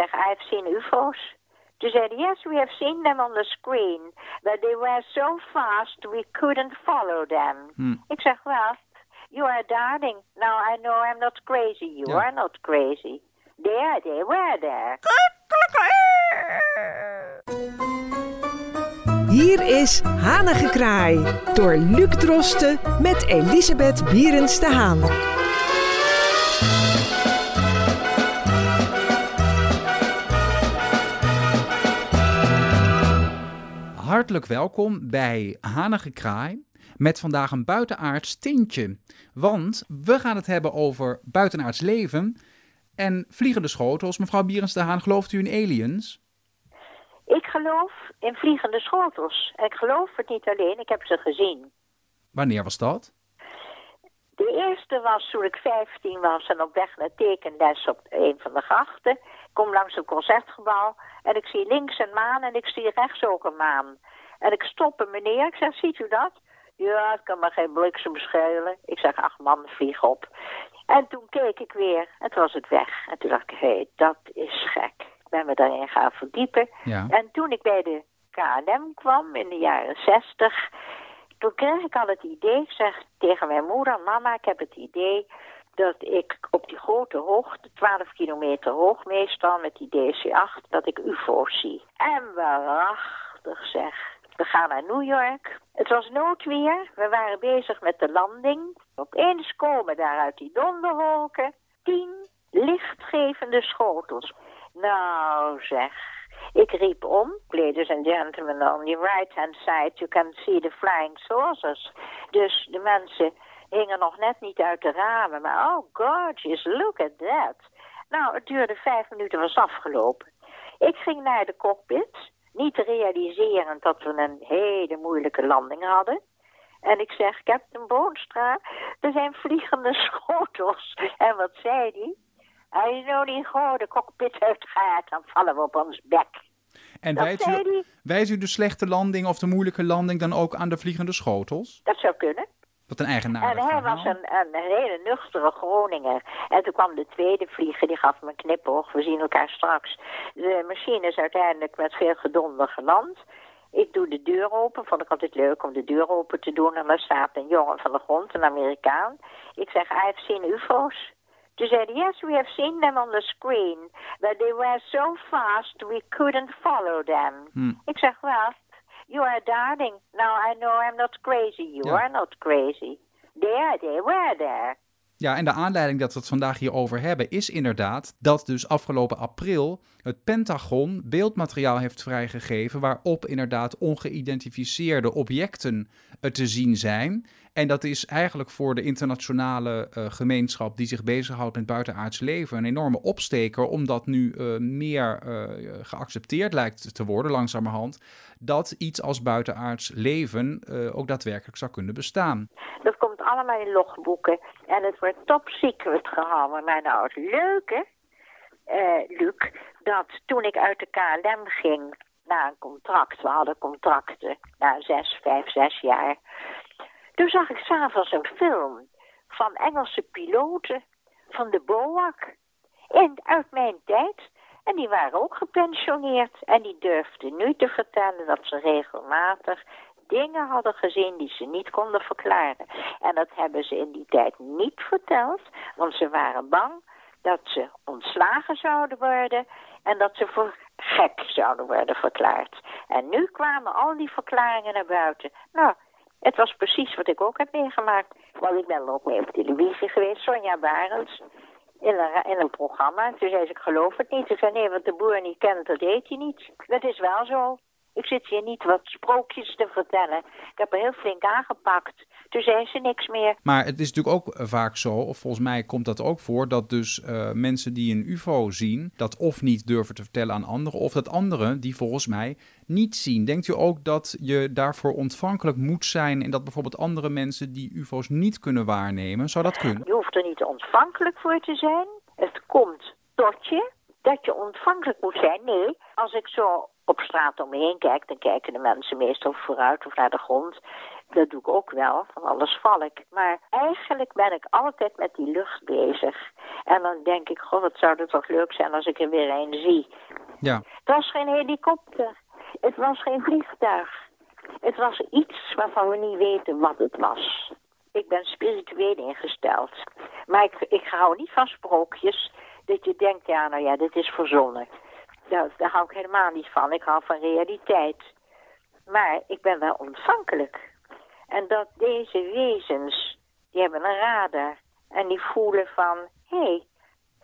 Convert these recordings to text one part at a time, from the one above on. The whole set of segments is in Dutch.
zeg, I've seen UFO's. Toen zei yes, we have seen them on the screen. But they were so fast, we couldn't follow them. Hmm. Ik zeg, well, you are darling. Now I know I'm not crazy. You Ja. are not crazy. There, they were there. Hier is Hanengekraai door Luc Drosten met Elisabeth Bierens de Haan. Hartelijk welkom bij Hanige Kraai. Met vandaag een buitenaards tintje. Want we gaan het hebben over buitenaards leven en vliegende schotels. Mevrouw Bierens de Haan, gelooft u in aliens? Ik geloof in vliegende schotels. En ik geloof het niet alleen, ik heb ze gezien. Wanneer was dat? De eerste was toen ik 15 was en op weg naar tekenles op een van de grachten. Ik kom langs een concertgebouw en ik zie links een maan en ik zie rechts ook een maan. En ik stop een meneer, ik zeg, ziet u dat? Ja, het kan maar geen bliksem schelen. Ik zeg, ach man, vlieg op. En toen keek ik weer en toen was het weg. En toen dacht ik, hé, hey, dat is gek. Ik ben me daarin gaan verdiepen. Ja. En toen ik bij de KLM kwam in de jaren 60, toen kreeg ik al het idee, ik zeg tegen mijn moeder, mama, ik heb het idee dat ik op die grote hoogte, 12 kilometer hoog meestal met die DC-8, dat ik ufo's zie. En waarachtig zeg. We gaan naar New York. Het was noodweer. We waren bezig met de landing. Opeens komen daar uit die donderwolken tien lichtgevende schotels. Nou zeg, ik riep om. Ladies and gentlemen, on your right hand side you can see the flying saucers. Dus de mensen hingen nog net niet uit de ramen. Maar oh gorgeous, look at that. Nou, het duurde vijf minuten, was afgelopen. Ik ging naar de cockpit, niet realiserend dat we een hele moeilijke landing hadden. En ik zeg, Captain Boonstra, er zijn vliegende schotels. En wat zei die? Als je nou niet gewoon de cockpit uitgaat, dan vallen we op ons bek. En wijst u, wijst u de slechte landing of de moeilijke landing dan ook aan de vliegende schotels? Dat zou kunnen. Een En hij was een, een hele nuchtere Groninger. En toen kwam de tweede vlieger, die gaf me een knipoog. We zien elkaar straks. De machine is uiteindelijk met veel gedonder geland. Ik doe de deur open. Vond ik altijd leuk om de deur open te doen. En daar staat een jongen van de grond, een Amerikaan. Ik zeg, I've seen UFO's. Toen zei hij, yes, we have seen them on the screen. But they were so fast, we couldn't follow them. Hmm. Ik zeg, well, you are darling. Now I know I'm not crazy. You Ja. are not crazy. There, they were there. Ja, en de aanleiding dat we het vandaag hierover hebben is inderdaad dat dus afgelopen april het Pentagon beeldmateriaal heeft vrijgegeven waarop inderdaad ongeïdentificeerde objecten eh, te zien zijn. En dat is eigenlijk voor de internationale eh, gemeenschap die zich bezighoudt met buitenaards leven een enorme opsteker, omdat nu eh, meer geaccepteerd lijkt te worden langzamerhand dat iets als buitenaards leven ook daadwerkelijk zou kunnen bestaan. Allemaal in logboeken. En het wordt top secret gehouden. Maar nou, het leuke, eh, Luc, dat toen ik uit de KLM ging na een contract, we hadden contracten na zes, vijf, zes jaar. Toen zag ik s'avonds een film van Engelse piloten van de BOAC. In, uit mijn tijd. En die waren ook gepensioneerd. En die durfden nu te vertellen dat ze regelmatig dingen hadden gezien die ze niet konden verklaren. En dat hebben ze in die tijd niet verteld, want ze waren bang dat ze ontslagen zouden worden en dat ze voor gek zouden worden verklaard. En nu kwamen al die verklaringen naar buiten. Nou, het was precies wat ik ook heb meegemaakt. Want ik ben ook mee op televisie geweest, Sonja Barends. In een, programma. Toen zei ze, ik geloof het niet. Ik zei, nee, wat de boer niet kent, dat deed hij niet. Dat is wel zo. Ik zit hier niet wat sprookjes te vertellen. Ik heb er heel flink aangepakt. Toen zei ze niks meer. Maar het is natuurlijk ook eh, vaak zo, of volgens mij komt dat ook voor, dat dus eh, mensen die een UFO zien, dat of niet durven te vertellen aan anderen, of dat anderen die volgens mij niet zien. Denkt u ook dat je daarvoor ontvankelijk moet zijn en dat bijvoorbeeld andere mensen die UFO's niet kunnen waarnemen, zou dat kunnen? Je hoeft er niet ontvankelijk voor te zijn. Het komt tot je dat je ontvankelijk moet zijn. Nee, als ik zo op straat om me heen kijk, dan kijken de mensen meestal vooruit of naar de grond. Dat doe ik ook wel, van alles val ik. Maar eigenlijk ben ik altijd met die lucht bezig. En dan denk ik, god, het zou het toch leuk zijn als ik er weer een zie. Ja. Het was geen helikopter. Het was geen vliegtuig. Het was iets waarvan we niet weten wat het was. Ik ben spiritueel ingesteld. Maar ik, ik hou niet van sprookjes. Dat je denkt, ja, nou ja, dit is verzonnen. Daar, daar hou ik helemaal niet van. Ik hou van realiteit. Maar ik ben wel ontvankelijk. En dat deze wezens, die hebben een radar. En die voelen van, hé, hey,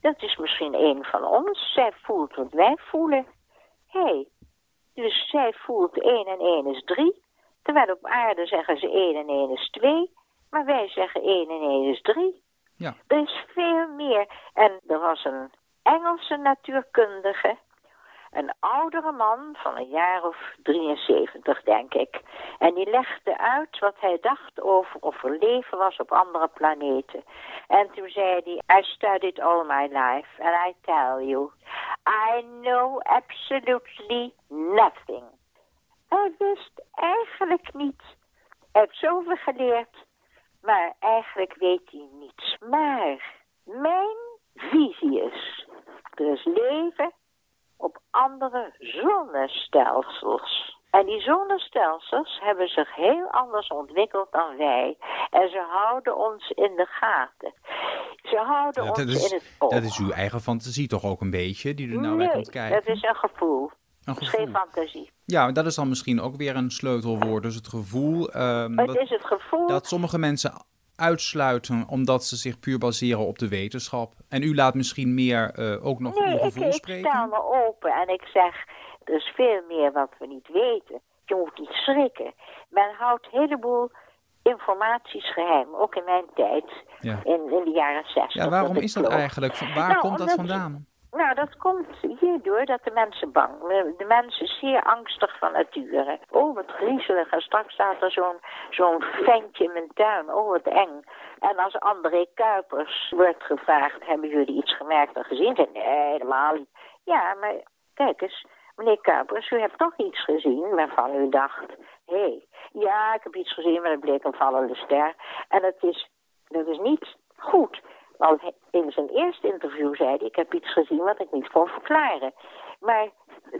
dat is misschien een van ons. Zij voelt wat wij voelen. Hé, hey, dus zij voelt 1 en 1 is 3. Terwijl op aarde zeggen ze 1 en 1 is 2. Maar wij zeggen 1 en 1 is 3. Ja. Er is veel meer. En er was een Engelse natuurkundige. Een oudere man van een jaar of 73, denk ik. En die legde uit wat hij dacht over of er leven was op andere planeten. En toen zei hij, I studied all my life and I tell you, I know absolutely nothing. Hij wist eigenlijk niet. Hij heeft zoveel geleerd, maar eigenlijk weet hij niets. Maar mijn visie is, er is leven andere zonnestelsels. En die zonnestelsels hebben zich heel anders ontwikkeld dan wij. En ze houden ons in de gaten. Ze houden Ja, ons dat, is, in het oog. dat is uw eigen fantasie toch ook een beetje, die er nou bij nee, komt kijken? dat is een gevoel. Een Het is geen gevoel. fantasie. Ja, dat is dan misschien ook weer een sleutelwoord. Dus het gevoel ehm, Het dat, is het gevoel. dat sommige mensen uitsluiten omdat ze zich puur baseren op de wetenschap. En u laat misschien meer eh, ook nog nee, uw ik, gevoel ik spreken. stel me open en ik zeg, er is veel meer wat we niet weten. Je moet niet schrikken. Men houdt een heleboel informaties geheim, ook in mijn tijd, Ja. in, in de jaren zestig. Ja, waarom ik is dat eigenlijk? Waar Nou, komt dat vandaan? Nou, dat komt hierdoor dat de mensen bang De mensen zeer angstig van nature. Oh, wat griezelig. En straks staat er zo'n zo'n ventje in mijn tuin. Oh, wat eng. En als André Kuipers wordt gevraagd... hebben jullie iets gemerkt en gezien? Nee, helemaal niet. Ja, maar kijk eens. Meneer Kuipers, u hebt toch iets gezien waarvan u dacht... Hé, hey, ja, ik heb iets gezien, maar het bleek een vallende ster. En dat is, dat is niet goed. Want in zijn eerste interview zei hij, ik heb iets gezien wat ik niet kon verklaren. Maar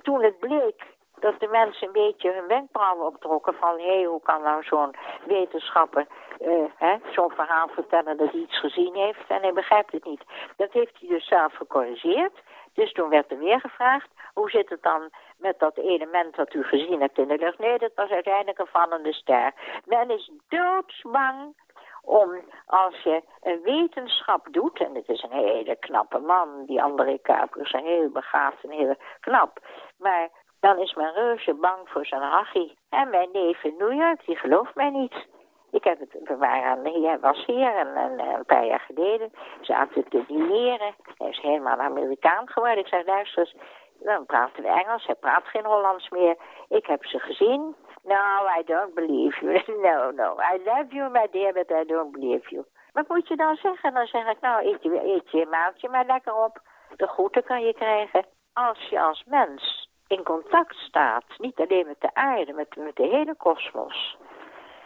toen het bleek dat de mensen een beetje hun wenkbrauwen optrokken van... hé, hoe kan nou zo'n wetenschapper eh, zo'n verhaal vertellen dat hij iets gezien heeft... en hij begrijpt het niet. Dat heeft hij dus zelf gecorrigeerd. Dus toen werd er weer gevraagd, hoe zit het dan met dat element wat u gezien hebt in de lucht? Nee, dat was uiteindelijk een vallende ster. Men is doodsbang om als je een wetenschap doet, en het is een hele knappe man, die André Kuipers, een heel begaafd en heel knap, maar dan is men reuze bang voor zijn hachie. En mijn neef in New York, die gelooft mij niet. Ik heb het, we waren, was hier en, en een paar jaar geleden zaten te dineren. Hij is helemaal Amerikaan geworden. Ik zei, luister eens, dan praten we Engels. Hij praat geen Hollands meer. Ik heb ze gezien. No, I don't believe you. No, no. I love you, my dear, but I don't believe you. Wat moet je dan zeggen? Dan zeg ik, nou, eet je, eet je maaltje maar lekker op. De groeten kan je krijgen. Als je als mens in contact staat, niet alleen met de aarde, met, met de hele kosmos.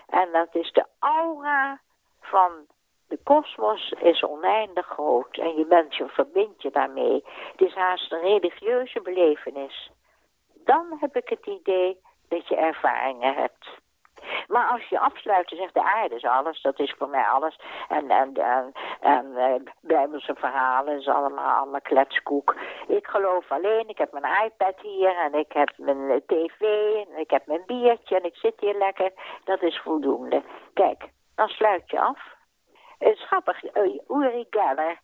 En dat is de aura van de kosmos is oneindig groot. En je bent je verbindt je daarmee. Het is haast een religieuze belevenis. Dan heb ik het idee dat je ervaringen hebt. Maar als je afsluit en zegt de aarde is alles, dat is voor mij alles. En, en, en, en eh, bijbelse verhalen is allemaal, allemaal kletskoek. Ik geloof alleen, ik heb mijn iPad hier en ik heb mijn tv en ik heb mijn biertje en ik zit hier lekker. Dat is voldoende. Kijk, dan sluit je af. Het is grappig, eh, Uri Geller,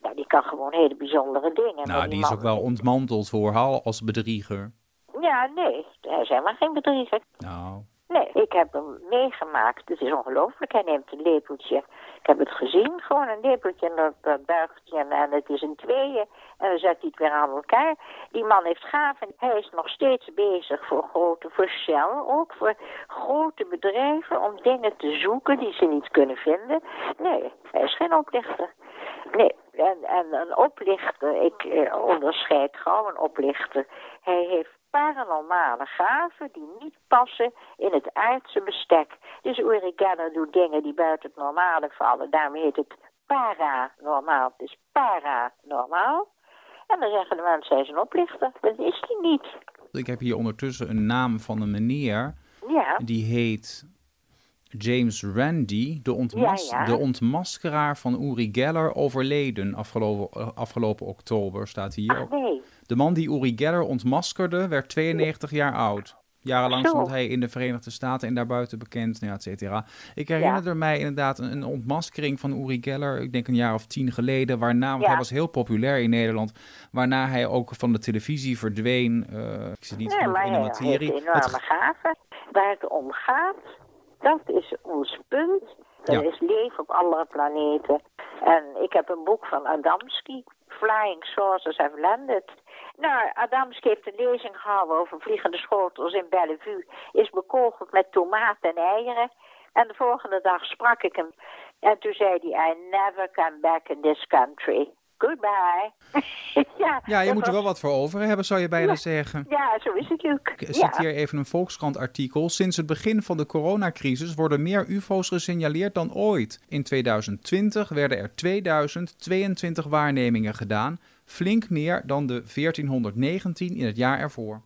nou, die kan gewoon hele bijzondere dingen. Nou, die is man- ook wel ontmanteld voor Hal als bedrieger. Ja, nee, hij is helemaal geen bedrieger. Nou, Nee, ik heb hem meegemaakt. Het is ongelooflijk. Hij neemt een lepeltje. Ik heb het gezien, gewoon een lepeltje en dat, dat buigt hij en, en het is in tweeën. En dan zet hij het weer aan elkaar. Die man heeft gaven. Hij is nog steeds bezig voor grote, voor Shell ook, voor grote bedrijven om dingen te zoeken die ze niet kunnen vinden. Nee, hij is geen oplichter. Nee, en, en een oplichter, ik eh, onderscheid gauw een oplichter. Hij heeft paranormale gaven die niet passen in het aardse bestek. Dus Uri Geller doet dingen die buiten het normale vallen. Daarom heet het paranormaal. Het is paranormaal. En dan zeggen de mensen, hij is een oplichter. Dat is hij niet. Ik heb hier ondertussen een naam van een meneer. Ja, Die heet James Randi, de, ontmas Ja, ja. de ontmaskeraar van Uri Geller, overleden afgelopen, eh, afgelopen oktober, staat hier. ach nee. De man die Uri Geller ontmaskerde, werd 92 jaar oud. Jarenlang stond hij in de Verenigde Staten en daarbuiten bekend, nou ja, et cetera. Ik herinner mij inderdaad een, een ontmaskering van Uri Geller, ik denk een jaar of tien geleden, waarna, want Ja. hij was heel populair in Nederland, waarna hij ook van de televisie verdween. Eh, ik zit niet Nee, genoeg maar in de heeft materie. enorme Het gaven. Waar het om gaat, dat is ons punt. Er Ja. is leven op andere planeten. En ik heb een boek van Adamski, Flying Saucers Have Landed. Nou, Adamski heeft een lezing gehouden over vliegende schotels in Bellevue. Is bekogeld met tomaten en eieren. En de volgende dag sprak ik hem. En toen zei hij, I never come back in this country. Goodbye. ja, Ja, je moet er wel wat voor over hebben, zou je bijna Ja. zeggen. Ja, zo is het, Luc. Ik Ja. zit hier even een Volkskrant-artikel. Sinds het begin van de coronacrisis worden meer UFO's gesignaleerd dan ooit. In 2020 werden er 2022 waarnemingen gedaan, flink meer dan de 1419 in het jaar ervoor.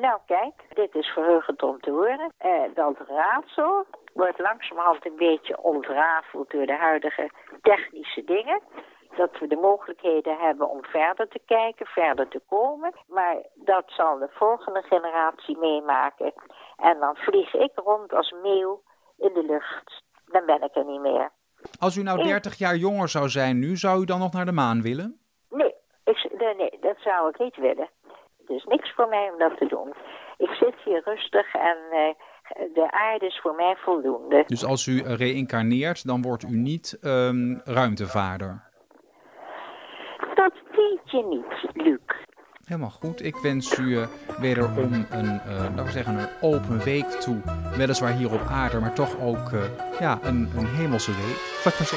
Nou kijk, dit is verheugend om te horen. Eh, dat raadsel wordt langzamerhand een beetje ontrafeld door de huidige technische dingen. Dat we de mogelijkheden hebben om verder te kijken, verder te komen. Maar dat zal de volgende generatie meemaken. En dan vlieg ik rond als meeuw in de lucht. Dan ben ik er niet meer. Als u nou Ik- 30 jaar jonger zou zijn nu, zou u dan nog naar de maan willen? Nee, ik, nee, nee, dat zou ik niet willen. Het is niks voor mij om dat te doen. Ik zit hier rustig en eh, de aarde is voor mij voldoende. Dus als u reïncarneert, dan wordt u niet ehm, ruimtevaarder. Dat weet je niet, Luc. Helemaal goed. Ik wens u eh, wederom een, eh laten we zeggen, een open week toe. Weliswaar hier op aarde, maar toch ook eh, ja, een, een hemelse week.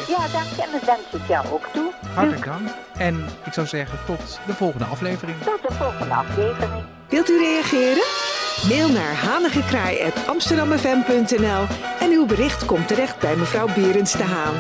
Ja, dank je en dat wens ik jou ook toe. Hartelijk dank. En ik zou zeggen, tot de volgende aflevering. Tot de volgende aflevering. Wilt u reageren? Mail naar hanigekraai.amsterdammefm.nl en uw bericht komt terecht bij mevrouw Berends de Haan.